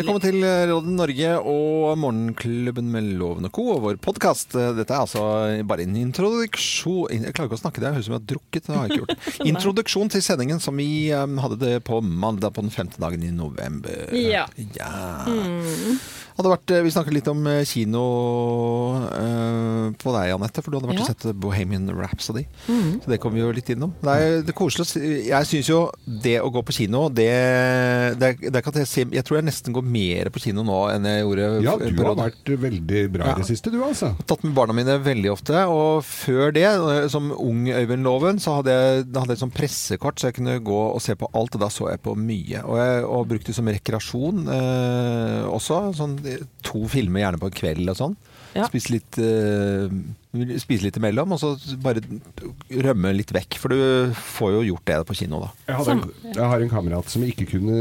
Velkommen til Råden Norge og Morgenklubben med Loven og Co. og vår podkast. Dette er altså bare en introduksjon Jeg klarer ikke å snakke det, høres ut som jeg har drukket. Det har jeg ikke gjort. Introduksjon til sendingen som vi um, hadde det på mandag på den femte dagen i november. Ja. Ja. Hadde vært, eh, vi snakket litt om eh, kino uh, på deg, Anette, for du hadde vært Ja. og sett Bohemian Rhapsody. Så det kom vi jo litt innom. Det er, det er koselig. Jeg syns jo det å gå på kino, det, det, det kan jeg, ser, jeg tror jeg nesten går mer på kino nå enn jeg gjorde Ja, du på har vært veldig bra i det siste, du altså. tatt med barna mine veldig ofte, og før det, som ung Øyvind Loven, så hadde jeg, da hadde jeg et sånn pressekort, så jeg kunne gå og se på alt, og da så jeg på mye. Og jeg og brukte det som rekreasjon eh, også, sånn to filmer gjerne på en kveld og sånn. Ja. Spise litt, eh, spise litt imellom, og så bare rømme litt vekk, for du får jo gjort det på kino da. Jeg, hadde en, jeg har en kamerat som ikke kunne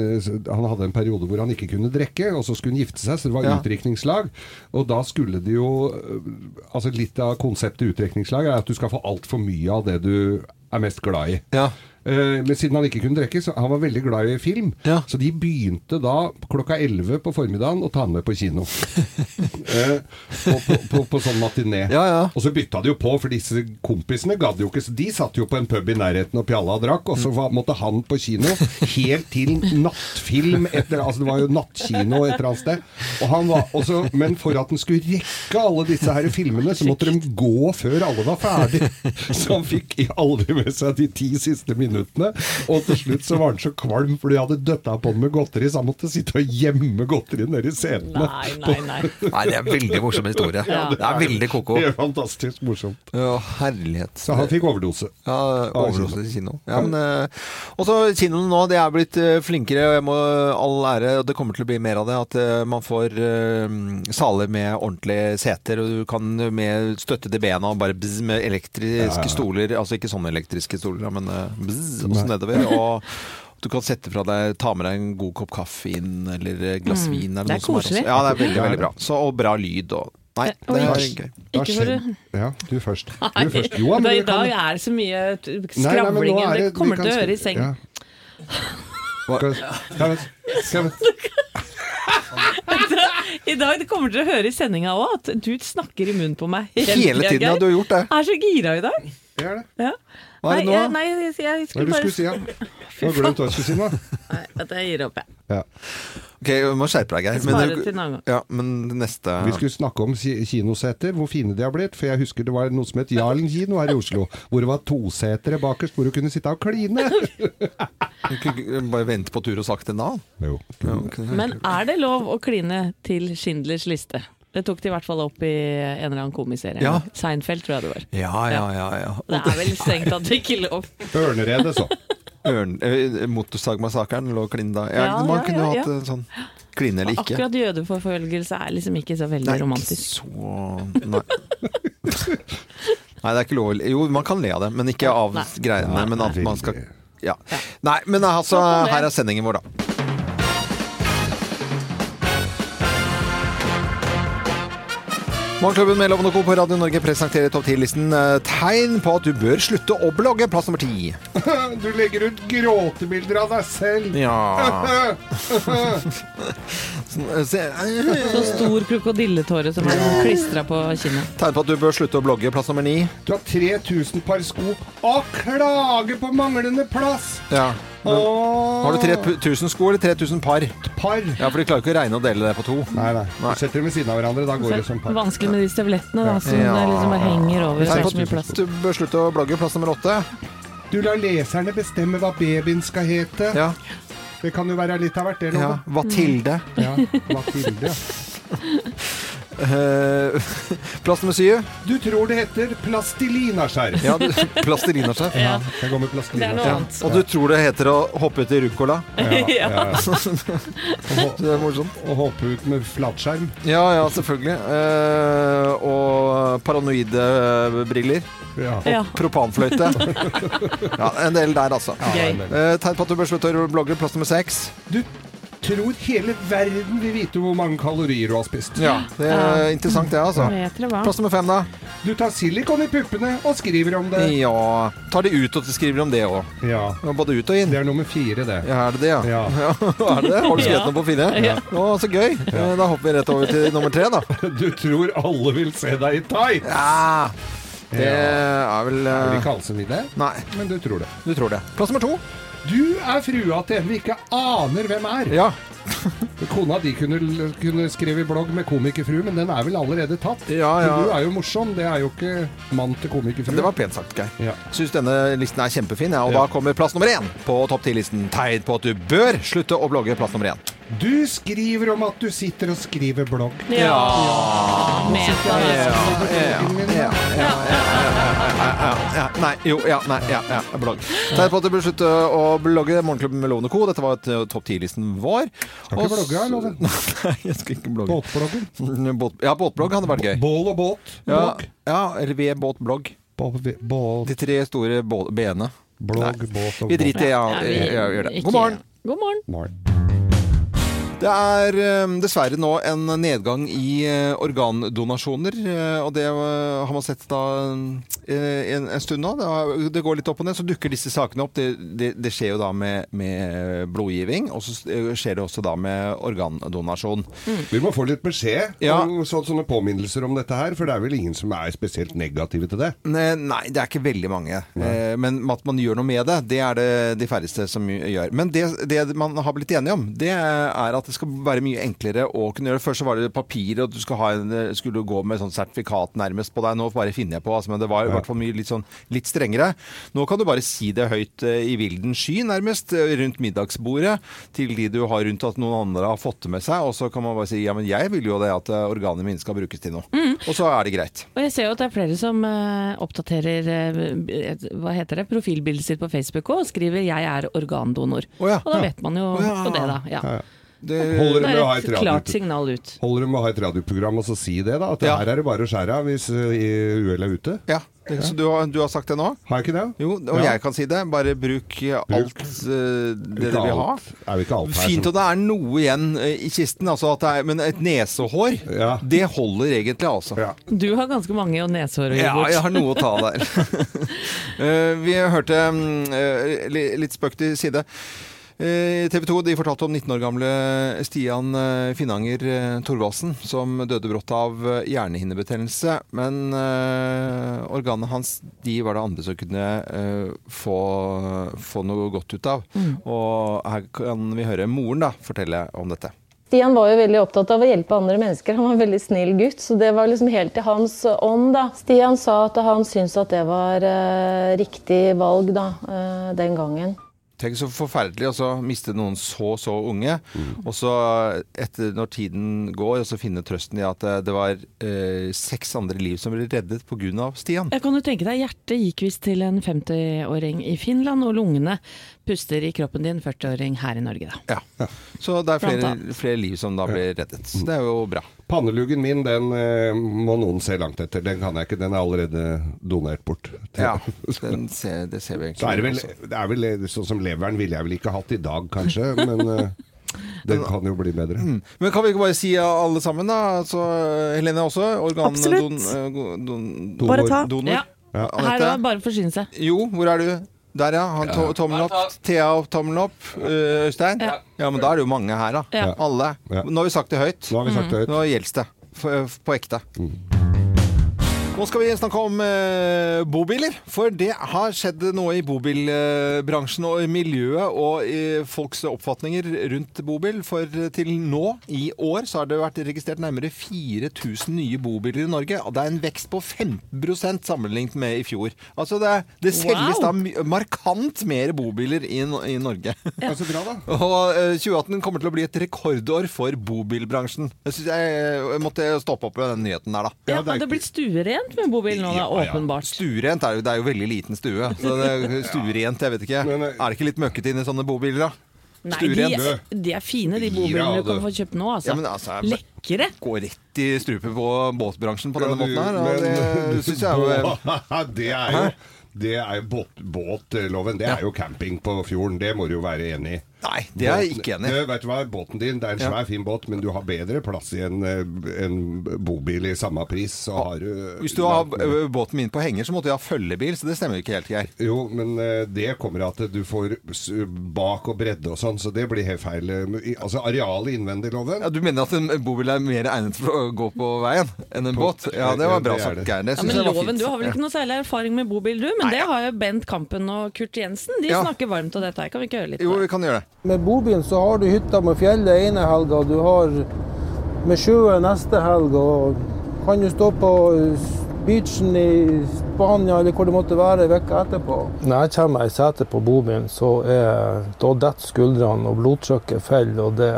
Han hadde en periode hvor han ikke kunne drikke, og så skulle han gifte seg, så det var Ja. utdrikningslag. Og da skulle det jo øh, Altså litt av konseptet utdrikningslag er at du skal få altfor mye av det du er mest glad i. Ja. Eh, Men siden han ikke kunne drikke, så han var veldig glad i film. Ja. Så de begynte da klokka 11 på formiddagen å ta han med på kino. Eh, på, på, på, på sånn matiné. Ja, ja. Og så bytta de jo på, for disse kompisene gadd jo ikke. Så de satt jo på en pub i nærheten og pjalla og drakk, og så var, måtte han på kino helt til nattfilm etter, Altså det var jo nattkino et eller annet sted. Og han var også, men for at han skulle rekke alle disse her filmene, så måtte de gå før alle var ferdig. Så han fikk aldri med seg de ti siste minuttene. Og til slutt så var han så kvalm fordi de hadde døtta på han med godteri, så han måtte sitte og gjemme godteri nedi setene. Nei, nei, nei. Nei, det er en veldig morsom historie. Ja. Det er veldig koko. Det fantastisk morsomt. Ja, herlighet. Så han fikk overdose. Ja, overdose til kino. Ja, men, uh, og så kinoene nå, de er blitt eh, flinkere, og jeg må all ære, og det kommer til å bli mer av det, at uh, man får uh, saler med ordentlige seter, og du kan med støtte til bena og bare bzz med elektriske Ja, ja. stoler, altså ikke sånne elektriske stoler, men bzz, og så nedover. Og du kan sette fra deg, ta med deg en god kopp kaffe inn, eller glass Mm. vin. Eller Det er noe som koselig. Ja, det er veldig, veldig bra. Så, og bra lyd og Nei, Oi. det er gøy. Da Ikke for skjer- Ja, du først. Du først. Jo, men da, vi I dag er det så mye t- Nei, nei, men nå skravling. er Det kommer til å høre i seng. Ja. Skal skal skal I dag det kommer til å høre i sendinga òg at du snakker i munnen på meg hele, Hele tiden, ja, du har gjort det. Jeg er så gira i dag. Det er det. Ja. Hva er det nei, nå, jeg, da? nei, jeg, jeg Hva er skulle det du bare skulle si, ja? Du har glemt hva du skulle si nå. Nei, at jeg gir opp, jeg. Ja. Ok, vi må skjerpe deg, Geir. Spare til en annen gang. ja, men neste Vi skulle snakke om kinoseter, hvor fine de har blitt. For jeg husker det var noe som het Jarlen kino her i Oslo. Hvor det var tosetere bakerst, hvor du kunne sitte og kline. Bare vente på tur og sagt det da. Jo. Ja, okay. Men er det lov å kline til Schindlers liste? Det tok de i hvert fall opp i en eller annen komiserie. Ja. Seinfeld, tror jeg det var. ja, ja, ja. ja. Det er vel strengt tatt ikke lov. Ørneredet, så. Ørn, eh, Motorsagmassakren lå klin da. Ja, Ja, man ja, kunne ja, hatt ja. en sånn kline eller ikke. Akkurat jødeforfølgelse er liksom ikke så veldig Nei, romantisk. Ikke så Nei. Nei, det er ikke lov Jo, man kan le av det, men ikke av Nei. greiene. Men at man skal ja. Nei, men altså, det. her er sendingen vår, da. Morgenklubben med Lovende Co. på Radio Norge presenterer topp 10-listen eh, tegn på at du bør slutte å blogge. Plass nummer ti. Du legger ut gråtebilder av deg selv. Ja Så stor krokodilletåre som er klistra på kinnet. Tegn på at du bør slutte å blogge. Plass nummer ni. Du har 3000 par sko og klager på manglende plass. Ja. Men, har du 3000 sko eller 3000 par? par? Ja, for de klarer ikke å regne og dele det på to. Nei, nei. Nei. Du setter dem ved siden av hverandre, da går det som par. Vanskelig med de støvlettene, da, som Ja. liksom bare henger over. Er så mye plass. du bør slutte å blogge. Plass nummer åtte. Du lar leserne bestemme hva babyen skal hete. Ja. Det kan jo være litt av hvert, det. ja. hva Mathilde. Ja. Mathilde. ja. Eh, plass nummer syv. Du tror det heter plastilinaskjerf. Ja, plastelinaskjerf. Ja. Jeg går med Det er plastilinaskjerf. annet. Og du tror det heter å hoppe ut i ruccola? Ja. Det er morsomt. Å hoppe ut med flatskjerm. Ja, ja, selvfølgelig. Uh, og paranoide eh, briller. Ja. Og Propanfløyte. Ja, en del der, altså. Ja, Eh, Tegn på at du bør slutte å blogge. Plass nummer seks. Du tror hele verden vil vite hvor mange kalorier du har spist. Ja, det er interessant, det, altså. Plass nummer fem, da. Du tar silikon i puppene og skriver om det. Ja. Tar de ut og skriver om det òg. Ja. Både ut og inn. Det er nummer fire, det. Ja, er det det, ja? Ja. er det det? Har du skrevet Ja. noe på fire? Ja. Å, så gøy. Eh, Da hopper vi rett over til nummer tre, da. Du tror alle vil se deg i tights! Ja. Det er vel Det er vel eh, ikke alle som vil det, Nei, men du tror det. du tror det. Plass nummer to. Du er frua til en vi ikke aner hvem er. Ja. Kona di kunne, kunne skrevet blogg med komikerfrue, men den er vel allerede tatt. Ja, ja. Du er jo morsom, det er jo ikke mann til komikerfrue. Det var pent sagt, Geir. Ja. Syns denne listen er kjempefin, ja, og Ja. da kommer plass nummer én på topp ti-listen. Tegn på at du bør slutte å blogge plass nummer én. Du skriver om at du sitter og skriver blogg. Ja. Ja, ja, ja, ja. Nei, jo, ja, nei, ja, ja, blogg. Tegn på at du bør slutte å blogge. Morgenklubben med Lovende Co. Dette var eh, topp ti-listen vår. Skal ikke blogge, her, Loven? Nei, jeg skal ikke blogge. Båtbloggen. Båt, ja, båtblogg hadde vært gøy. Bål og båt. Ja, Blogg. ja eller ved båtblogg. Båt, blogg. De tre store b-ene. blogg, båt og Vi driter i ja, Ja, det. God morgen. God morgen. Det er eh, dessverre nå en nedgang i eh, organdonasjoner, eh, og det har man sett da en, en stund nå. Det, går litt opp og ned, så dukker disse sakene opp. Det, det, det skjer jo da med, med blodgiving, og så skjer det også da med organdonasjon. Vi må få litt beskjed, Ja. om så, sånne påminnelser om dette her, for det er vel ingen som er spesielt negative til det. Ne- Nei, det er ikke veldig mange. Nei. men at man gjør noe med det, det er det de færreste som gjør. Men det, det man har blitt enige om, det er at det skal være mye enklere å kunne gjøre det. Først så var det papir, og du skal ha en, skulle gå med sånn sertifikat nærmest på deg. Nå bare finner jeg på, altså, men det var i hvert fall mye litt, sånn, litt strengere. Nå kan du bare si det høyt eh, i vilden sky, nærmest, eh, rundt middagsbordet, til de du har rundt at noen andre har fått det med seg, og så kan man bare si ja, men jeg vil jo det at organet mine skal brukes til noe. Og så er det greit. Og jeg ser jo at det er flere som eh, oppdaterer eh, hva heter det, profilbildet sitt på Facebook og skriver 'jeg er organdonor'. Oh, ja. Og da vet man jo oh, ja. på det, da. Ja. Ja, ja. Det, Holder Det det med å ha er et klart signal ut. Holder det med å ha et radioprogram og så si det, da? At Ja. her er det bare å skjære av hvis uh, uhellet er ute? ja. Det, så du har, du har sagt det nå? Har jeg ikke det? Jo, og Ja. jeg kan si det. Bare bruk alt uh, det dere vil ha. Er vi ikke alt her Fint at det er noe igjen eh, i kisten, altså at det er, men et nesehår, Ja. det holder egentlig, altså. ja. Du har ganske mange og nesehår å gi Ja, bort. jeg har noe å ta der. uh, vi hørte eh, litt spøk til side. TV 2 de fortalte om 19 år gamle Stian Finanger Finnanger eh, Thorvaldsen, som døde brått av eh, hjernehinnebetennelse. Men eh, organene hans de var det andre som kunne eh, få, få noe godt ut av. Og her kan vi høre moren da fortelle om dette. Stian var jo veldig opptatt av å hjelpe andre mennesker. Han var en veldig snill gutt, så det var liksom helt i hans ånd. da. Stian sa at han syntes at det var eh, riktig valg da, eh, den gangen. Tenk så forferdelig å så miste noen så, så unge. Og så etter når tiden går, og så finne trøsten i at det, det var eh, seks andre liv som ble reddet pga. Stian. Jeg kan jo tenke deg, Hjertet gikk visst til en 50-åring i Finland, og lungene puster i kroppen din 40-åring her i Norge. da. Ja. Så det er flere, flere liv som da blir reddet. Så det er jo bra. Panneluggen min, den eh, må noen se langt etter. Den kan jeg ikke. Den er allerede donert bort. Ja, den ser, det ser vi egentlig. Så er det vel, også. det er vel sånn som leveren ville jeg vel ikke hatt i dag, kanskje. Men eh, den kan jo bli bedre. Men kan vi ikke bare si alle sammen, da? Altså, Helene også. Organ, Absolutt. Don, don, don, donor. Bare ta. Donor. Ja. Ja. Her er det bare forsyne seg. Jo, hvor er du? Der, ja. Han, to, tommelen opp. Thea, tommelen opp. Uh, Øystein? Ja. Ja, men da er det jo mange her, da. Ja. Alle. Ja. Nå har vi sagt det høyt. Nå har vi sagt det høyt. Nå gjelder det. På ekte. Nå skal vi snakke om eh, bobiler. For det har skjedd noe i bobilbransjen og i miljøet og i folks oppfatninger rundt bobil. For til nå, i år, så har det vært registrert nærmere 4000 nye bobiler i Norge. Og det er en vekst på 15% sammenlignet med i fjor. Altså det, det selges Wow. da markant mer bobiler i, i Norge. Ja, så bra, da. Og eh, 2018 kommer til å bli et rekordår for bobilbransjen. Jeg synes jeg, jeg måtte stoppe opp med den nyheten der, da. Ja, Ja, det er Hadde det blitt stuerent med bobil nå, da? Ja, ja. Åpenbart. Stuerent er jo, det er jo veldig liten stue. Så det er stuerent, jeg vet ikke. Men, eh, er det ikke litt møkkete inn i sånne bobiler, da? Nei, de, de er fine, de Ja, bobilene du kan få kjøpt nå. Altså. Ja, men altså, Lekre. Gå rett i strupe på båtbransjen på denne Ja, du- måten her. Og men- det syns jeg er jo Det er jo det er jo båt, båtloven. Det er jo camping på fjorden. Det må du jo være enig i. Nei, det er jeg ikke enig i. Vet du hva, Båten din det er en Ja. svær, fin båt, men du har bedre plass i en, eh, en bobil i samme pris. Så har du Hvis du har ø, båten min på henger, så måtte jeg ha følgebil, så det stemmer jo ikke helt, Geir. Jo, men eh, det kommer av at du får bak og bredde og sånn, så det blir helt feil. eh, Altså arealet innvendig, loven. Ja, du mener at en bobil er mer egnet for å gå på veien enn en båt? Ja, det var bra sagt. Geir. Det Ja, men jeg var Loven, fint. du har vel ikke noe særlig erfaring med bobil, du? Men det har jo Bent Kampen og Kurt Jensen. De Ja. snakker varmt om dette her. Kan vi ikke høre litt Jo, på vi kan gjøre det. Med bobilen så har du hytta med fjellet ene helga, du har med sjøen neste helg, og kan du stå på beachen i Spania eller hvor det måtte være en uke etterpå. Når jeg kommer meg i setet på bobilen, så er da detter skuldrene og blodtrykket faller, og det,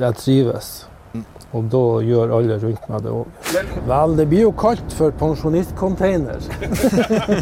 det trives. Og da gjør alle rundt meg det òg. Vel, det blir jo kalt for pensjonistcontainer.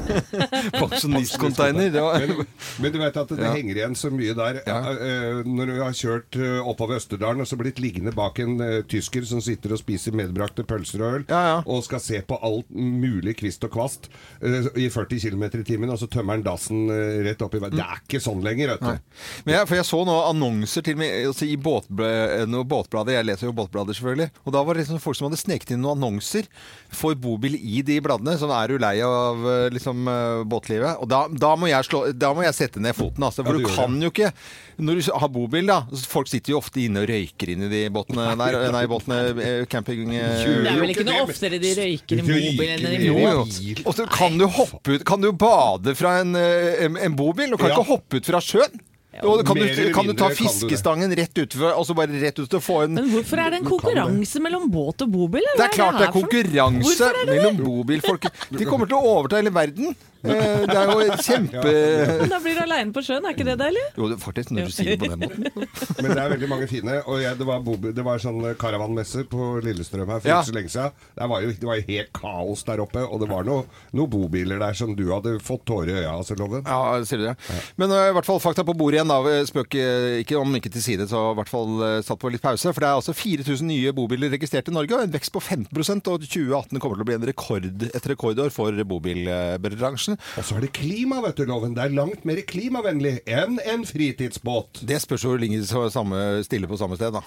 Pensjonistcontainer. Det var Men, men du vet at det Ja. henger igjen så mye der. Ja. Eh, Når du har kjørt eh, oppover Østerdalen og så blitt liggende bak en eh, tysker som sitter og spiser medbrakte pølser og øl, Ja, ja. og skal se på alt mulig kvist og kvast eh, i 40 km i timen, og så tømmer han dassen eh, rett opp i veien. Det er ikke sånn lenger, vet du. Men jeg, for jeg så noen annonser til meg altså i båtbladet. Jeg leser jo båtblader, selvfølgelig. Og da var det liksom folk som hadde sneket inn noen annonser for bobil i de bladene. Sånn er du lei av eh, liksom eh, båtlivet? Og da, da, må jeg slå, da må jeg sette ned foten, altså. For Ja, du du kan kan jo ikke Når du har bobil, da Folk sitter jo ofte inne og røyker inn i de båtene der. Nei, båtene, eh, camping... Det er vel ikke noe oftere de røyker i bobil enn i bil. Og så kan du hoppe ut Kan du bade fra en, en, en bobil? Du kan Ja. ikke hoppe ut fra sjøen. Og kan, du, mindre, kan du ta fiskestangen rett utfor, og så bare rett ut og få en Men hvorfor er det en konkurranse mellom båt og bobil? eller Det er klart det er konkurranse det mellom bobilfolk. De kommer til å overta hele verden. Eh, Det er jo kjempe Men da blir du aleine på sjøen, er ikke det deilig? Jo, det faktisk når du sier det på den måten. Men det er veldig mange fine. Og jeg, det, var bobe, det var sånn karavanmesse på Lillestrøm her for Ja. ikke så lenge siden. Det var, jo, det var jo helt kaos der oppe, og det var noe- noen bobiler der som du hadde fått tårer i øya av, altså, Loven. Ja, sier du det? Men uh, i hvert fall fakta på bordet igjen. da Spøk eh, ikke om ikke til side, så i hvert fall uh, satt på litt pause. For det er altså 4000 nye bobiler registrert i Norge, og en vekst på 15% og 2018 kommer til å bli en rekord, et rekordår for bobilbransjen. Og så er det klima, vet du, Loven. Det er langt mer klimavennlig enn en fritidsbåt. Det spørs hvor lenge de stiller stille på samme sted, da.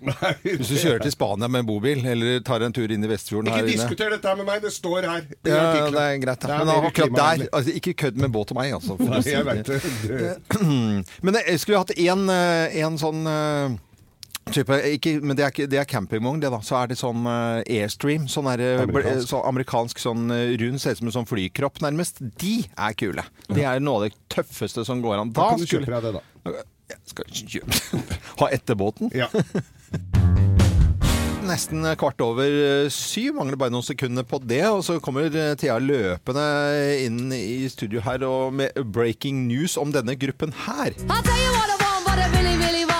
Nei, Hvis du kjører til Spania med en bobil, eller tar en tur inn i Vestfjorden Ikke her inne. diskuter dette med meg, det står her. i Ja, det er greit. Det er Men akkurat der altså, Ikke kødd med båt og meg, altså. Nei, si jeg det. vet det. det. Men jeg skulle hatt en, eh, sånn eh, Type, ikke, men det er, ikke- det er campingvogn, det da. Så er det sånn uh, Airstream. Sånn er, eh, Amerikansk. så amerikansk sånn eh, rund, ser ut som en sånn flykropp nærmest. De er kule. Det er noe av det tøffeste som går an. Da kan du skulle- kjøpe deg det, da. Jeg skal kjøpe Ha etter båten. Ja. Nesten kvart over eh, syv, mangler bare noen sekunder på det. Og så kommer eh, Thea løpende inn i studio her og med breaking news om denne gruppen her. I'll tell you what I want, what I really, really want.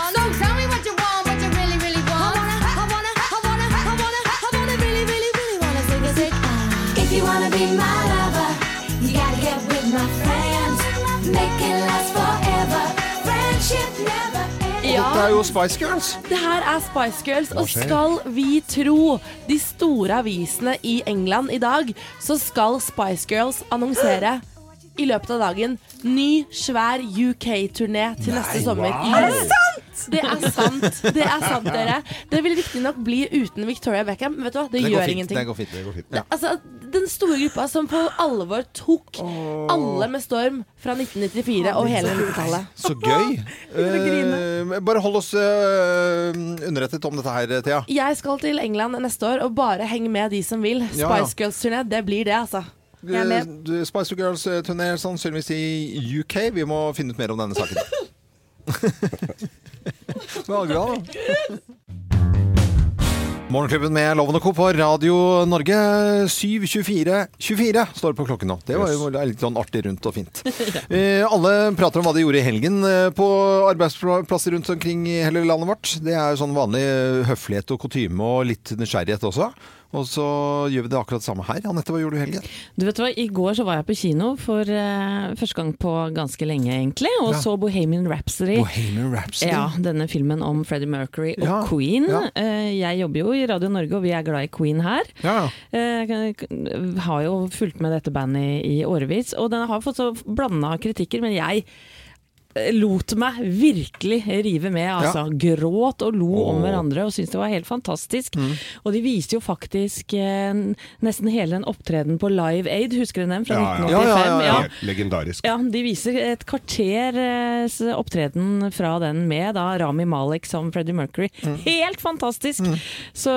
Dette er jo Spice Girls. Det her er Spice Girls, og skal vi tro de store avisene i England i dag, så skal Spice Girls annonsere i løpet av dagen ny, svær UK-turné til neste sommer. Er det sant?! Det er sant, det er sant, dere. Det vil riktignok bli uten Victoria Beckham, men vet du hva, det, Det gjør fint. ingenting. Det går fint. Det går fint. Ja. Altså, Den store gruppa som på alvor tok alle med storm fra 1994 og hele 90-tallet. Så gøy. uh, bare hold oss uh, underrettet om dette her, Thea. Jeg skal til England neste år, og bare heng med de som vil. Ja, ja. Spice Girls-turné, det blir det, altså. Eh, Spice Girls-turné sannsynligvis i UK. Vi må finne ut mer om denne saken. Men angrer han, da. Morgenklubben med Loven og Co. på Radio Norge. 7.24 24 står det på klokken nå. Det var jo litt sånn artig rundt og fint. Eh, alle prater om hva de gjorde i helgen eh, på arbeidsplasser rundt omkring i hele landet vårt. Det er jo sånn vanlig eh, høflighet og kutyme og litt nysgjerrighet også. Og så gjør vi det akkurat samme her. Anette, hva gjorde du i helgen? Du vet hva, I går så var jeg på kino for uh, første gang på ganske lenge, egentlig, og Ja. så Bohemian Rhapsody. Bohemian Rhapsody. Ja, denne filmen om Freddie Mercury og Ja, Queen. ja. Uh, Jeg jobber jo i Radio Norge, og vi er glad i Queen her. Ja. Eh, har jo fulgt med dette bandet i, i årevis, og den har fått så blanda kritikker, men jeg lot meg virkelig rive med. Altså. Gråt og lo om hverandre og syntes det var helt fantastisk. Mm. Og de viste jo faktisk eh, nesten hele den opptreden på Live Aid, husker du den? Fra Ja, ja. 1985. Ja, ja, ja, ja. Legendarisk. Ja, de viser et kvarters opptreden fra den med da Rami Malek som Freddie Mercury. Mm. Helt fantastisk! Så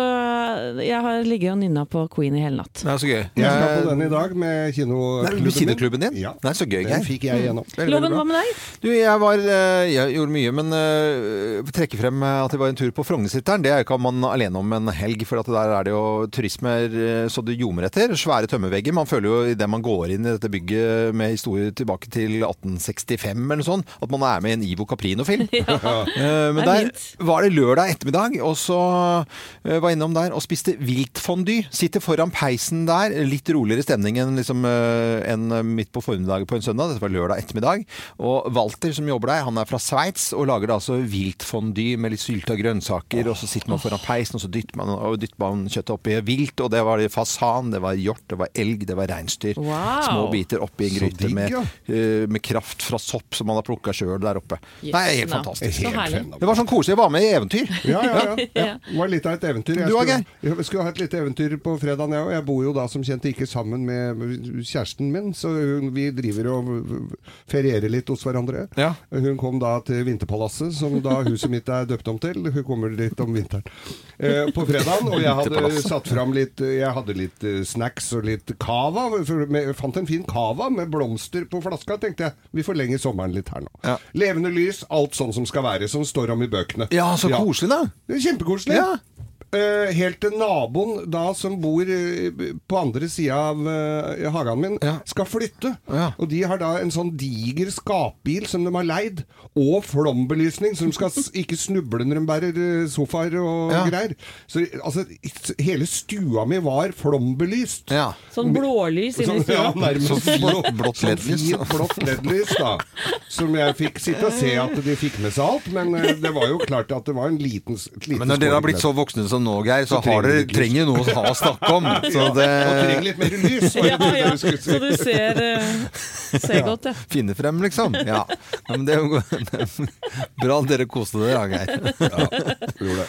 jeg har ligget og nynna på Queen i hele natt. Det er så gøy. Jeg skal på Eh, den i dag med kinoklubben Nei, med kinoklubben din? Ja. er så gøy, Den fikk jeg gjennom. Loven, hva med deg? Du, jeg var eh, Jeg gjorde mye, men uh, trekke frem at det var en tur på Frognersitteren. Det er jo ikke man alene om en helg, for at der er det jo turismer eh, så det ljomer etter. Svære tømmervegger. Man føler jo idet man går inn i dette bygget med historie tilbake til 1865 eller noe sånt, at man er med i en Ivo Caprino-film. uh, men er der var det lørdag ettermiddag, og så uh, var jeg innom der og spiste viltfondy. Sitter foran peisen der. Litt roligere stemning enn liksom, uh, en midt på formiddagen på en søndag. Dette var lørdag ettermiddag. Og Walter som jobber der, han er fra Sveits og lager da altså viltfondy med litt sylta grønnsaker. Og så sitter man foran peisen, og så dytter man, og dytter man kjøttet oppi vilt. Og det var fasan, det var hjort, det var elg, det var reinsdyr. Wow. Små biter oppi en gryte digg, med, eh, med kraft fra sopp som man har plukka sjøl der oppe. Yes, Nei, helt no. fantastisk. Helt. Det var sånn koselig. Jeg var med i eventyr. Ja, ja, ja. ja. Det var litt av et eventyr. Jeg Du skulle, jeg skulle ha et lite eventyr på fredag, jeg òg. Jeg bor jo da som kjent ikke sammen med kjæresten min, så vi driver og ferierer litt hos hverandre. Ja. Hun kom da til Vinterpalasset, som da huset mitt er døpt om til. Hun kommer dit om vinteren. Eh, på fredagen, og jeg hadde satt fram litt Jeg hadde litt eh, snacks og litt cava. Jeg fant en fin cava med blomster på flaska. Tenkte jeg vi forlenger sommeren litt her nå. Ja. Levende lys, alt sånn som skal være, som står om i bøkene. Ja, så koselig, da. Kjempekoselig. Ja. Eh, helt til naboen da som bor eh, på andre sida av eh, hagen min, Ja. skal flytte. Ja. Og de har da en sånn diger skapbil som de har leid, og flombelysning, så de skal ikke snuble når de bærer sofaer og Ja. greier. Så altså, hele stua mi var flombelyst. Ja. Sånn blålys inni Sånn, ja, nærmest blå- blått sånn LED-lys. Sånn blått LED-lys, da. Som jeg fikk sitte og se at de fikk med seg alt, men det var jo klart at det var en liten, liten Men når dere har blitt så voksne som nå, Geir, så, Så har dere trenger dere noe å ha å snakke om. Så Og trenger det litt mer lys. Ja, ja. Så du ser, eh, ser godt, ja. Finne frem, liksom. Ja. ja men det er jo bra at dere koste dere, ja, Geir. Gjorde det.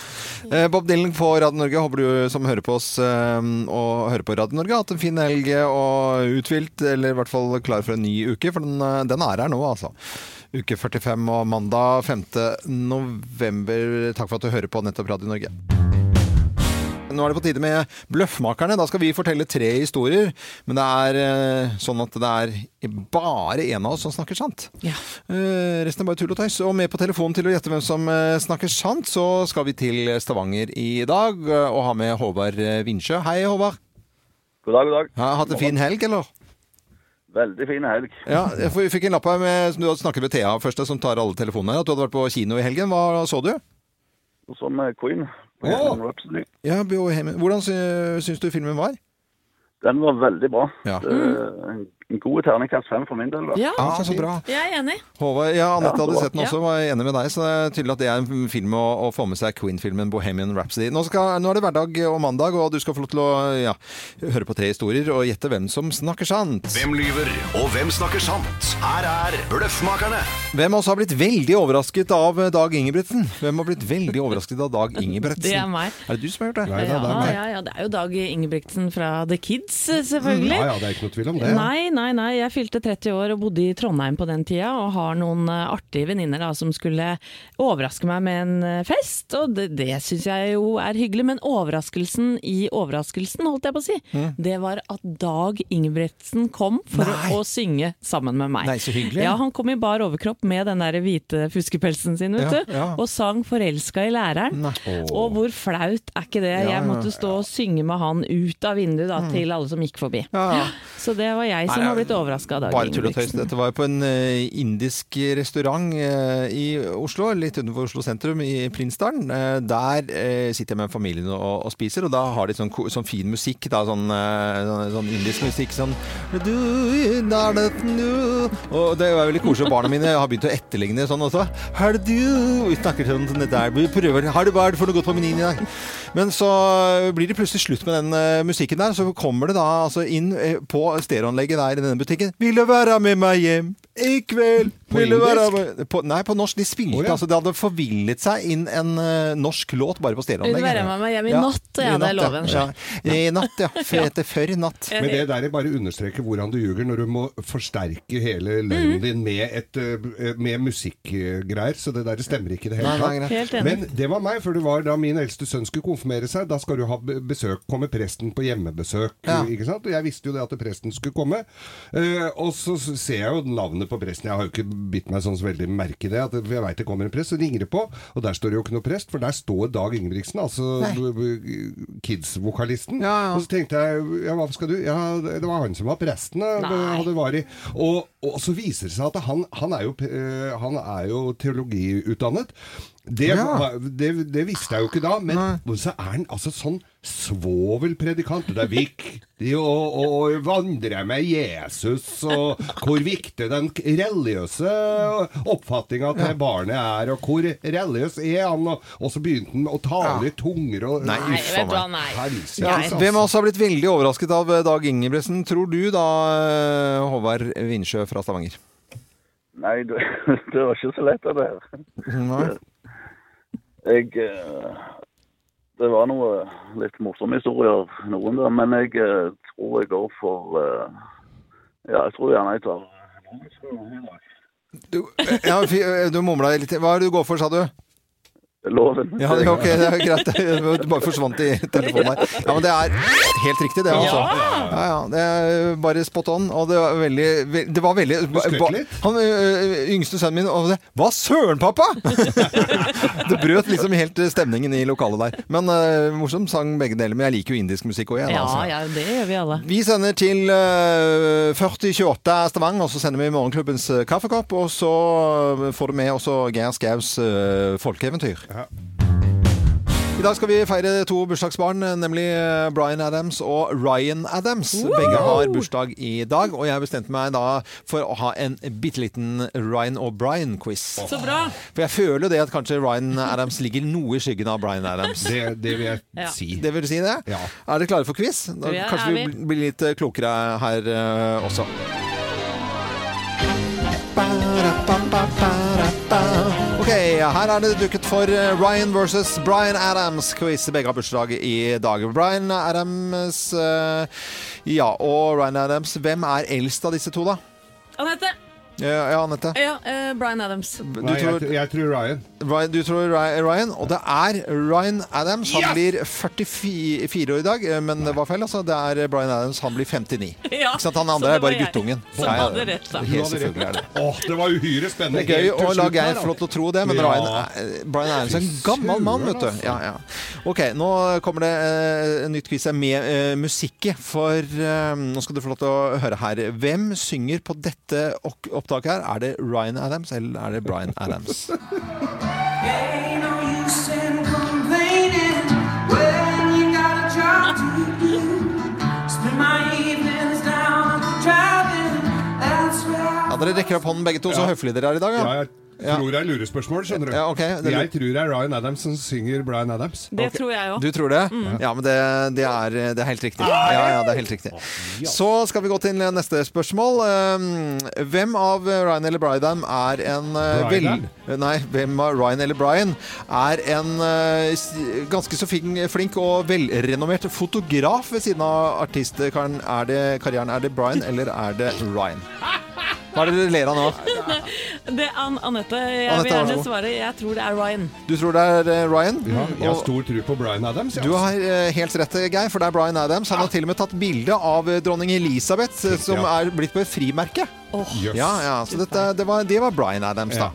Eh, Bob Dylan på Radio Norge. Håper du som hører på oss eh, og hører på Radio Norge, har hatt en fin helg og uthvilt, eller i hvert fall klar for en ny uke. For den, den er her nå, altså. Uke 45 og mandag 5. november. Takk for at du hører på nettopp Radio Norge. Nå er det på tide med Bløffmakerne. Da skal vi fortelle tre historier. Men det er eh, sånn at det er bare en av oss som snakker sant. Ja. Eh, resten er bare tull og tøys. Og med på telefonen til å gjette hvem som eh, snakker sant, så skal vi til Stavanger i dag og ha med Håvard Vinsjø. Hei, Håvard. God dag, god dag. Har hatt en fin helg, eller? Veldig fin helg. Ja, Vi fikk en lapp her med, som du hadde snakket med Thea først, som tar alle telefonene at du hadde vært på kino i helgen. Hva så du? Som med Queen. Rhapsody. Ja. Hvordan sy- syns du filmen var? Den var veldig bra. Ja. Det er en, en god terningkast fem for min del. Da. Ja, ah, så bra. jeg er enig. Håvard, ja, Anette Ja, hadde sett den også, var enig med deg. Så det er tydelig at det er en film å, å få med seg Queen-filmen Bohemian Rhapsody. Nå, skal, nå er det hverdag og mandag, og du skal få lov til å ja, høre på tre historier og gjette hvem som snakker sant. Hvem lyver, og hvem snakker sant? Her er Bløffmakerne. Hvem av oss har blitt veldig overrasket av Dag Ingebrigtsen? Hvem har blitt veldig overrasket av Dag Ingebrigtsen? Det er meg. Er det du som har gjort det? Nei, Ja, det ja, ja, det er jo Dag Ingebrigtsen fra The Kids, selvfølgelig. Ja, ja, det er ikke noe tvil om det. Nei, nei, nei. Jeg fylte 30 år og bodde i Trondheim på den tida, og har noen eh, artige venninner som skulle overraske meg med en eh, fest. Og det, det syns jeg jo er hyggelig, men overraskelsen i overraskelsen, holdt jeg på å si, det var at Dag Ingebrigtsen kom for Nei. å synge sammen med meg. Nei, så hyggelig. Ja, Han kom i bar overkropp med den der hvite fuskepelsen sin, vet Ja, du, ja. og sang 'Forelska i læreren'. Og hvor flaut er ikke det? Jeg måtte stå og synge med han ut av vinduet da, til alle som gikk forbi. Så det var jeg som Nei, har blitt overraska av Dag Bare tull og tøys. Dette var jo på en eh, indisk restaurant eh, i Oslo, litt utenfor Oslo sentrum, i Prinsdalen. Eh, der sitter jeg med familien og, og spiser, og da har de sånn, sånn fin musikk, da, sånn, sånn, sånn indisk musikk sånn. Og det er veldig koselig. Barna mine har begynt å etterligne sånn også. Har du Vi snakker sånn sånn der. Vi prøver. Har du er for noe godt på menyen i dag? Men så blir det plutselig slutt med den musikken der. Så kommer det da altså inn på stereoanlegget der i denne butikken. Vil du være med meg hjem i kveld? På Ville være- På, nei, på norsk. De spilte oh, ja. altså Det hadde forvillet seg inn en uh, norsk låt bare på Vil du stereoanlegg. være med meg hjem i natt? Ja, det er loven. Ja. I natt, ja. For etter før i natt. Men det der bare understreker hvordan du ljuger når du må forsterke hele løgnen din med, et, eh, med musikkgreier. Så det der stemmer ikke i det hele tatt. Helt enig. Men det var meg, for det var da min eldste sønn skulle konfirmere seg. Da skal du ha besøk, komme presten på hjemmebesøk. Ja. ikke sant? Og jeg visste jo det at presten skulle komme. Uh, og så ser jeg jo navnet på presten. Jeg har jo ikke bitt meg sånn så veldig merke i det. At jeg veit det kommer en prest. Så ringer det på, og der står det jo ikke noe prest, for der står Dag Ingebrigtsen, altså Kids-vokalisten. Ja, ja. Og så tenkte jeg ja, hva skal du? Ja, det var han som var presten. Hadde vært. Og, og så viser det seg at han, han, er, jo, eh, han er jo teologiutdannet. Det, Ja. det, det visste jeg jo ikke da, men Nei. så er han altså sånn svovelpredikant. Det er viktig å, å vandre med Jesus, og hvor viktig den religiøse oppfatninga til barnet er, og hvor religiøs er han? Og, og så begynte han å tale i tunger og Nei, uff a vet du hva, meg. Ja, altså. hvem av oss har blitt veldig overrasket av eh, Dag Ingebrigtsen, tror du da, eh, Håvard Vinsjø fra Stavanger? Nei, det, det var ikke så lett, det der. Nei. Jeg eh, Det var noe litt morsomme historier, noen der, men jeg eh, tror jeg går for eh, Ja, jeg tror gjerne jeg tar Du, ja, du mumla litt. Hva er det du går for, sa du? Loven. Ja, det, ok, det er greit. Du bare forsvant i telefonen her. Ja, men det er helt riktig, det, altså. Ja, ja, det er bare spot on. Og det var veldig, det var veldig ba- Han yngste sønnen min og det, Hva søren, pappa?! det brøt liksom helt stemningen i lokalet der. Men uh, morsom sang begge deler. Men jeg liker jo indisk musikk òg, jeg. Ja, altså. ja, det gjør vi alle. Vi sender til uh, 4028 Stavanger, og så sender vi Morgenklubbens kaffekopp. Og så får du med også Geir Skaus uh, folkeeventyr. I dag skal vi feire to bursdagsbarn, nemlig Bryan Adams og Ryan Adams. Begge har bursdag i dag, og jeg bestemte meg da for å ha en bitte liten Ryan og Bryan-quiz. Så bra! For jeg føler jo det at kanskje Ryan Adams ligger noe i skyggen av Bryan Adams. Det, det vil jeg Ja. si. Det vil si det? Ja. Er dere klare for quiz? Da, Ja, kanskje er vi vi. blir litt eh, klokere her uh, også. Ok, her er det dukket for eh, Ryan versus Bryan Adams-quiz. Begge har bursdag i dag. Bryan Adams eh, Ja, og Ryan Adams. Hvem er eldst av disse to, da? Ja, ja Anette? Ja, uh, Bryan Adams. Du Nei, jeg, tror, jeg, jeg tror Ryan. Ryan, du tror Ryan, og det er Ryan Adams. Han blir 44 år i dag, men men det var feil. altså. Det er Bryan Adams, han blir 59. Ja, Ikke sant? Han andre er bare jeg guttungen. som ja, hadde rett, da. Helt selvfølgelig er det. Åh, det var uhyre spennende. Det er gøy å la Geir få lov til å tro det, men Ja. Ryan, Bryan Adams er en gammel mann, vet du. Ja, ja. Ok, nå kommer det eh, en nytt quiz med uh, musikk. For uh, nå skal du få lov til å høre her. Hvem synger på dette ok- opptaket her? Er det Ryan Adams, eller er det Bryan Adams? Ja, Dere rekker opp hånden begge to, så Ja. høflige dere er i dag. Ja, Ja. tror det er lurespørsmål, skjønner du. Ja, okay. Det Jeg tror det er Ryan Adams som synger Bryan Adams. Det tror jeg òg. Du tror det? Ja, men det, det, er, det er helt riktig. Ja, ja, det er helt riktig. Så skal vi gå til neste spørsmål. Um, Hvem av Ryan eller Bryan er en uh, vel... Nei, hvem av Ryan eller Bryan er en uh, ganske så flink og velrenommert fotograf ved siden av artistkarrieren? Er det, karrieren? Er det Bryan eller er det Ryan? Hva er det dere ler av nå? Det er An Anette. Jeg Anette, vil gjerne svare. Jeg tror det er Ryan. Du tror det er uh, Ryan? Ja, jeg har stor tro på Bryan Adams. Ja. Du har eh, helt rett, Geir, for det er Bryan Adams. Han har til og med tatt bilde av eh, dronning Elisabeth, eh, som er blitt på et frimerke. Jøss. Ja, ja, så dette, det, var, det var Bryan Adams, da.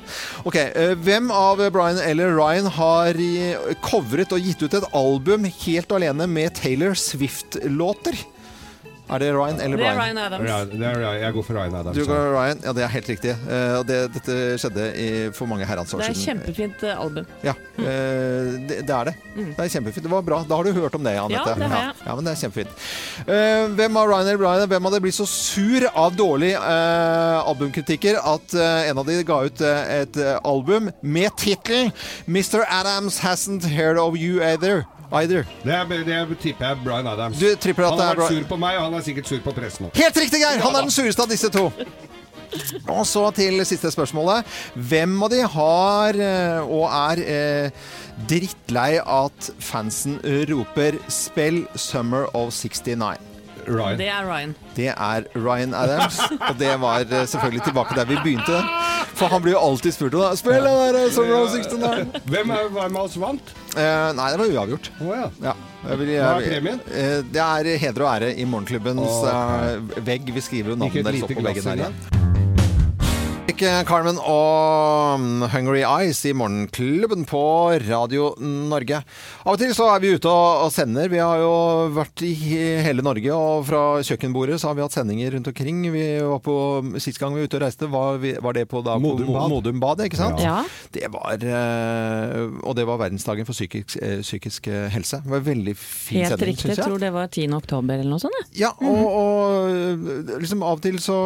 Ok, eh, Hvem av Bryan eller Ryan har eh, covret og gitt ut et album helt alene med Taylor Swift-låter? Er det Ryan eller Brian? Det er Ryan Adams. Ryan, det er, jeg går for Ryan Adams. Du går Ryan? Ja, det er helt riktig. Uh, det, dette skjedde i, for mange herrens år Det er kjempefint eh, album. Ja, uh, det, det er det. Det er kjempefint. Det var bra. Da har du hørt om det, Anette. Ja, det har jeg. Ja, ja, men det er kjempefint. Uh, hvem av Ryan eller Brian hvem hadde blitt så sur av dårlige eh, albumkritikker at en av de ga ut et album med tittelen 'Mr. Adams Hasn't Heard of You Either'? Either. Det, er, det tipper jeg Brian Bryan Adams. Du tripper at han det har er vært Bri- sur på meg, og han er sikkert sur på pressen òg. Helt riktig, Geir! Han er den sureste av disse to. Og så til siste spørsmålet. Hvem av de har eh, og er eh, drittlei at fansen roper 'spill Summer of 69'? Ryan. Det er Ryan. Det er Ryan Adams, og det var eh, selvfølgelig tilbake der vi begynte. For han blir jo alltid spurt om det. Spill den der Summer of 69! Hvem er, hvem av oss vant? Eh, nei, det var uavgjort. Å ja. Ja. Jeg vil, Hva er premien? Eh, det er heder og ære i Morgenklubbens eh, vegg. Vi skriver jo Ikke navnet et deres opp lite på glass veggen igjen. engang? Ikke Carmen og mm, Hungry Eyes i Morgenklubben på Radio Norge. Av og til så er vi ute og, sender. Vi har jo vært i hele Norge, og fra kjøkkenbordet så har vi hatt sendinger rundt omkring. Vi var på, Sist gang vi var ute og reiste, var, vi, var det på, da, Modum Bad. Modum Bad, ikke sant? Ja. Det var, eh, og det var verdensdagen for psykisk, eh, psykisk eh, helse. Det var en veldig fin Helt sending, riktig. syns Jeg jeg. tror det var 10. oktober eller noe sånt. Ja, Ja, og, og liksom av og til så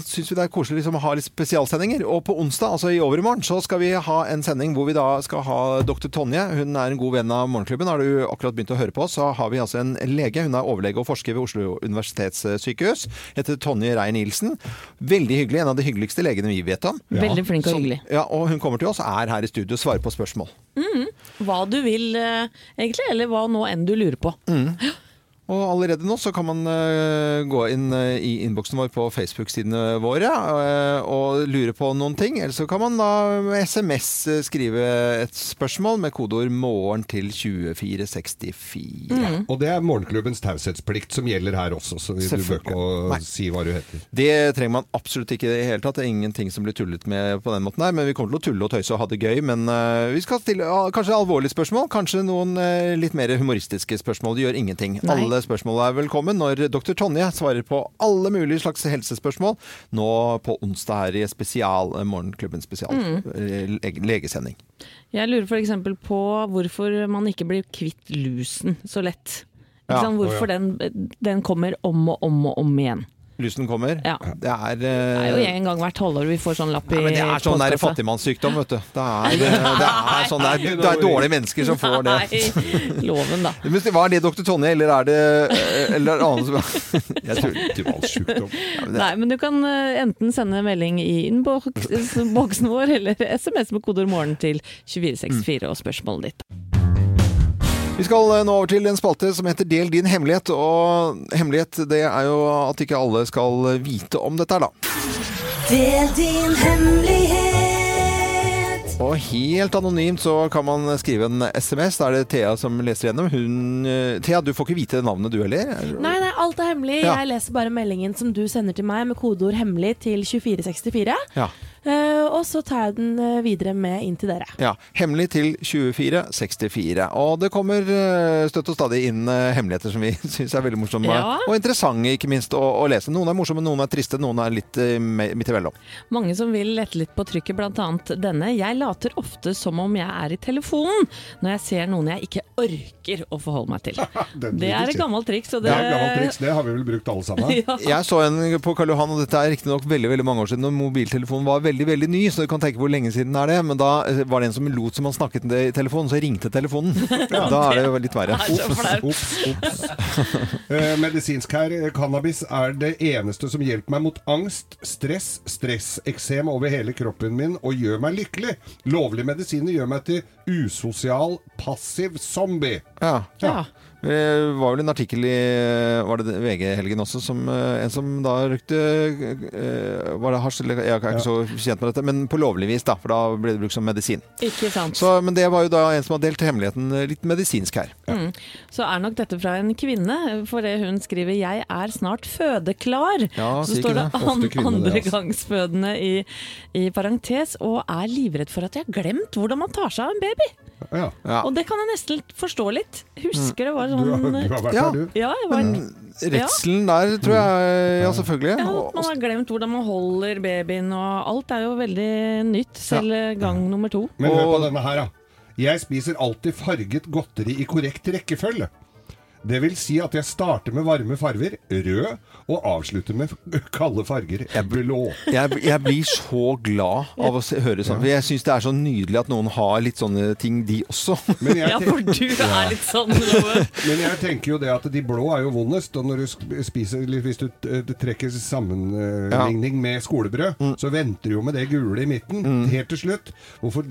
syns vi det er koselig liksom å ha litt spesialsendinger. Og på onsdag, altså i overmorgen, så skal vi ha en sending hvor vi da skal ha dr. Tonje. Hun er en god venn av Morgenklubben. Har du akkurat begynt å høre på, så har vi altså en lege. Hun er overlege og forsker ved Oslo universitetssykehus. Heter Tonje Reier-Nielsen. Veldig hyggelig. En av de hyggeligste legene vi vet om. Veldig flink og hyggelig. hyggelig. Ja, og hun kommer til oss, er her i studio og svarer på spørsmål. Hva du vil eh, egentlig, eller hva nå enn du lurer på. Og allerede nå så kan man uh, gå inn uh, i innboksen vår på Facebook-sidene våre uh, og lure på noen ting. Eller så kan man da med SMS skrive et spørsmål med kodeord 'morgen' til 2464. Og det er morgenklubbens taushetsplikt som gjelder her også, så du bør ikke si hva du heter. Det trenger man absolutt ikke i det hele tatt. Det er ingenting som blir tullet med på den måten her. Men vi kommer til å tulle og tøyse og ha det gøy. Men vi skal stille ah, kanskje alvorlige spørsmål. Kanskje noen litt mer humoristiske spørsmål. Det gjør ingenting. Nei. Alle spørsmål er velkommen når dr. Tonje svarer på alle mulige slags helsespørsmål nå på onsdag her i spesial, eh, Morgenklubben spesial mm. legesending. Jeg lurer f.eks. på hvorfor man ikke blir kvitt lusen så lett. Ikke Ja, sant? Hvorfor den, den kommer om og om og om igjen. Lysen kommer. Ja. Det er, Det er jo eh, en gang hvert halvår vi får sånn lapp i ja, det er sånn der fattigmannssykdom, vet du. Det er, det er, sånn der, det er dårlige mennesker som får det. Nei, loven da. Men det- Var det dr. Tonje, eller er det eller er annet som Jeg tror Fattigmannssjukdom. Nei, men du kan eh, enten sende melding i innboksen vår, eller SMS med kodeord 'morgen' til 2464 og spørsmålet ditt. Vi skal eh, nå over til en spalte som heter Del din hemmelighet. Og hemmelighet det er jo at ikke alle skal vite om dette her, da. Del din hemmelighet. Og helt anonymt så kan man skrive en SMS. Da er det Thea som leser gjennom. Hun eh, Thea, du får ikke vite navnet du heller? Nei, nei, alt er hemmelig. Ja. Jeg leser bare meldingen som du sender til meg med kodeord 'hemmelig' til 2464. Ja. Eh, og så tar jeg den eh, videre med inn til dere. Ja, Hemmelig til 2464. Og det kommer eh, støtt og stadig inn hemmeligheter som vi syns er veldig morsomme Ja. og interessante, ikke minst, å, å lese. Noen er morsomme, noen er triste, noen er litt uh, midt imellom. Mange som vil lette litt på trykket, bl.a. denne. Jeg later ofte som om jeg er i telefonen når jeg ser noen jeg ikke orker å forholde meg til. Det er et gammelt triks. og Det det, er et gammelt triks, det har vi vel brukt alle sammen. Ja. Jeg så en på Karl Johan, og dette er riktignok veldig veldig mange år siden, når mobiltelefonen var veldig veldig veldig ny, så du kan tenke hvor lenge siden er det. Men da eh, var det en som lot som han snakket i telefonen, så ringte telefonen. Da er det jo litt verre. Er flaut. Ops, ops. Eh, medisinsk her, eh, cannabis er det eneste som hjelper meg mot angst, stress, stresseksem over hele kroppen min og gjør meg lykkelig. Lovlige medisiner gjør meg til usosial, passiv zombie. Ja. Ja. Det var vel en artikkel i var det VG-helgen også, som eh, en som da røykte eh, Var det hasj, jeg er ikke så kjent med dette, men på lovlig vis, da, for da ble det brukt som medisin. Ikke sant. Så, men det var jo da en som har delt hemmeligheten eh, litt medisinsk her. Mm. Så er nok dette fra en kvinne, for det hun skriver 'jeg er snart fødeklar'. Ja, så står det ikke det. An, det, altså. andregangsfødende i, i parentes, og er livredd for at jeg har glemt hvordan man tar seg av en baby. Ja. Ja. Og det kan jeg nesten forstå litt. Husker det var Du, har, sånn du har vært Ja. der, du. Ja, jeg var, Redselen der, tror jeg Ja, selvfølgelig. ja, man har glemt hvordan man holder babyen, og alt er jo veldig nytt, selv gang nummer to. Men hør på denne her, da. Jeg spiser alltid farget godteri i korrekt rekkefølge. Det vil si at jeg starter med varme farger, rød, og avslutter med kalde farger, blå. Jeg, jeg blir så glad av å se, høre sånn. Jeg syns det er så nydelig at noen har litt sånne ting, de også. Men jeg, Ja, for du er litt sånn men jeg tenker jo det at de blå er jo vondest. Og når du spiser, hvis du eh, trekker sammenligning med skolebrød, Mm. så venter du jo med det gule i midten helt til slutt. Hvorfor,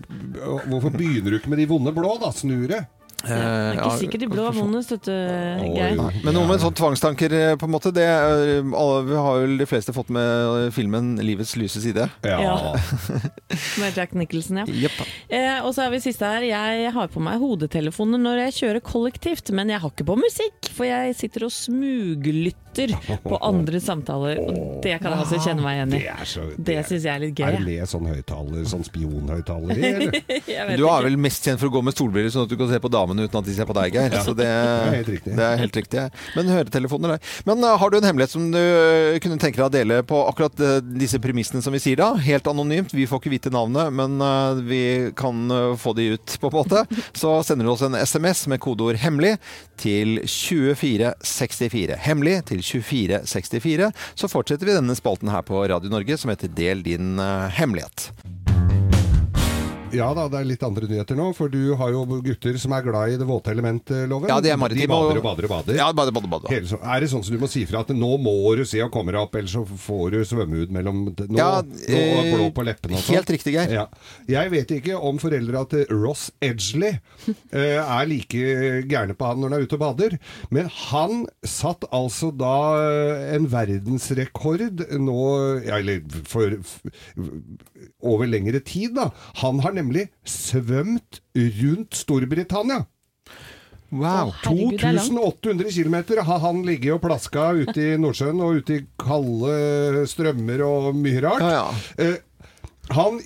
hvorfor begynner du ikke med de vonde blå, da? Snure? Det er ikke sikkert de blå er vondest, vet du, Geir. Men noe med sånne tvangstanker, eh, på en måte, det er, alle, vi har vel de fleste fått med eh, filmen 'Livets lyse side'. Ja. Ja. Med Jack Nicholson, ja. Yep. Eh, og så er vi siste her. Jeg har på meg hodetelefoner når jeg kjører kollektivt, men jeg har ikke på musikk, for jeg sitter og smuglytter på andre samtaler. Og det kan jeg også kjenne meg igjen i. Det er så Det syns jeg er litt gøy. Er det sånn høyttaler, sånn spionhøyttaler i, eller? Du er vel mest kjent for å gå med solbriller, sånn at du kan se på damene uten at de ser på deg, Geir. Så det, er det er helt riktig. Men høretelefoner der. Men eh, har du en hemmelighet som du eh, kunne tenke deg å dele på akkurat eh, disse premissene som vi sier da? Helt anonymt. Vi får ikke vite navnet, men vi kan få de ut, på en måte. Så sender du oss en SMS med kodeord 'hemmelig' til 2464. Hemmelig til 2464. Så fortsetter vi denne spalten her på Radio Norge som heter Del din eh, hemmelighet. Ja da, det er litt andre nyheter nå, for du har jo gutter som er glad i det våte elementet, Loven. Ja, de er maritime. De bader og bader og bader. Ja, bader, bader, bader. Hele, så, er det sånn som du må si fra at nå må du se og kommer deg opp, ellers så får du svømme ut mellom Nå, Ja, nå er blå på leppene og sånn. helt riktig, Geir. Ja. Jeg vet ikke om foreldra til Ross Edgley eh, er like gærne på han når han er ute og bader, men han satt altså da eh, en verdensrekord nå ja, Eller for, for over lengre tid, da. Han har nemlig svømt rundt Storbritannia. Wow. Herregud, det er langt. 2800 km har han ligget og plaska ute i Nordsjøen og ute i kalde strømmer og mye rart. Ja, ja. Eh, han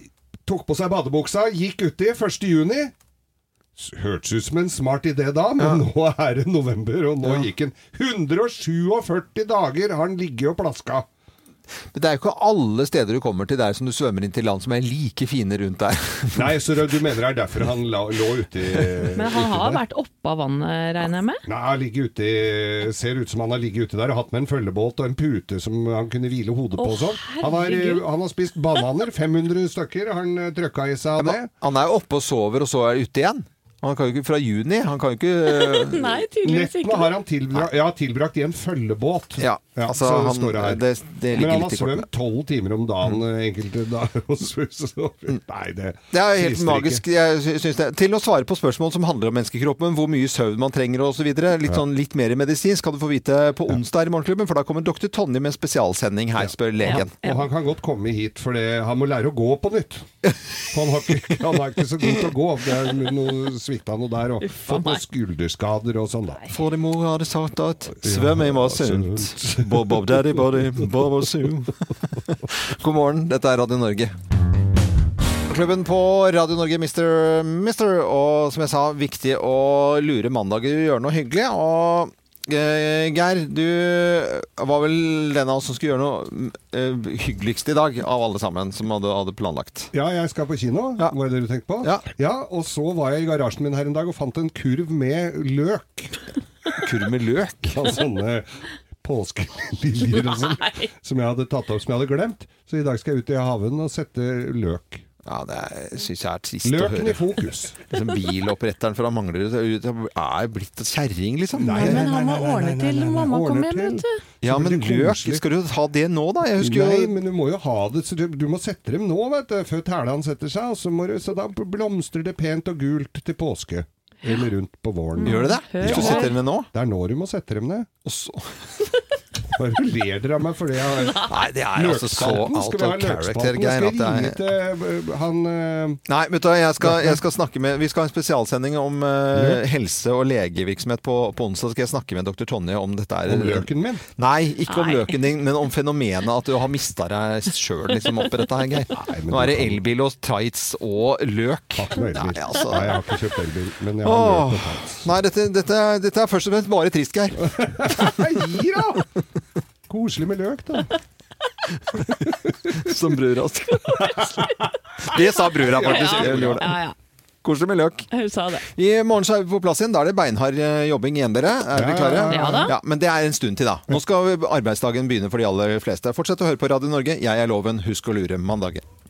tok på seg badebuksa, gikk uti 1. juni. S- Hørtes ut som en smart idé da, men nå er det november, og nå gikk han 147 dager har han ligget og plaska. Men det er jo ikke alle steder du kommer til der som du svømmer inn til land som er like fine rundt der. Nei, så du mener det er derfor han la, lå ute Men han har der? vært oppå vannet, regner jeg med? Nei, han ligger ute ser ut som han har ligget ute der og hatt med en følgebåt og en pute som han kunne hvile hodet på. Og sånn. han, har, han har spist bananer, 500 stykker har han eh, trøkka i seg av det. Han er oppe og sover, og så er ute igjen. Han kan jo ikke fra juni. Han kan jo ikke Nei, tydeligvis Nettene ikke. har han tilbrakt, ja, tilbrakt i en følgebåt. Ja, altså, så han- det det- det Men han har svømt tolv timer om dagen mm. enkelte dager. så- så- Nei, det Det er helt magisk. Jeg sy- det. Til å svare på spørsmål som handler om menneskekroppen, hvor mye søvn man trenger osv. Litt, sånn, litt mer medisinsk skal du få vite på onsdag i Morgenklubben, for da kommer doktor Tonje med en spesialsending her, spør legen. Ja. Og han kan godt komme hit, for han må lære å gå på nytt. Han, har ikke, han er ikke så god til å gå. Det er noe svikta noe der, og fått noen skulderskader og sånn, da. For din mor hadde sagt at svømming var sunt. Bob, bob, daddy, body, bob, bob, sue. God morgen, dette er Radio Norge. Klubben på Radio Norge, Mr. Mister. Og som jeg sa, viktig å lure mandager, gjøre noe hyggelig. Og Geir, du var vel den av oss som skulle gjøre noe eh, hyggeligst i dag, av alle sammen, som hadde, hadde planlagt. Ja, jeg skal på kino. Ja. Var det det du tenkte på? Ja. Og så var jeg i garasjen min her en dag og fant en kurv med løk. Kurv med løk? Ja, sånne påskeliljer og sånn. Som jeg hadde tatt opp, som jeg hadde glemt. Så i dag skal jeg ut i haven og sette løk. Ja, det syns jeg er trist å høre. Løken i fokus. Liksom biloppretteren fra Manglerud er blitt kjerring, liksom. Nei, Nei, nei, men han må ordne til mamma kommer hjem, vet du. Ja, men løk, skal du ha det nå, da? Jeg husker Nei, men du må jo ha det så du, du må sette dem nå, vet du, før tælan setter seg. Og så, må du, så da blomstrer det pent og gult til påske. Eller rundt på våren. Gjør det det? Hvis du setter dem ned nå? Det er nå du må sette dem ned. Og så Bare ler dere av meg fordi jeg har Nei, det er altså så out of character? Geir, at jeg det er til øh, han øh, Nei, vet du hva, jeg skal, jeg skal snakke med Vi skal ha en spesialsending om uh, helse- og legevirksomhet på, på onsdag. Skal jeg snakke med dr. Tonje om dette er om løken min. Nei, ikke om Nei. løken din, men om fenomenet at du har mista deg sjøl liksom, oppi dette her, Geir. Nei, Nå er det elbil og tights og løk. Nei, altså. Nei, jeg har ikke kjøpt elbil, men jeg har Åh, løk og tights. nei, dette, dette, dette er først og fremst bare trist, Geir. Gi da! Koselig med løk, da. Som brura sa. Det sa brura faktisk. Ja, ja, ja. Koselig med løk. Hun sa det. I morgen så er vi på plass igjen. Da er det beinhard eh, jobbing igjen, dere. Er dere klare? ja, ja. Ja da. men det er en stund til, da. Nå skal arbeidsdagen begynne for de aller fleste. Fortsett å høre på Radio Norge. Jeg er Loven. Husk å lure mandagen.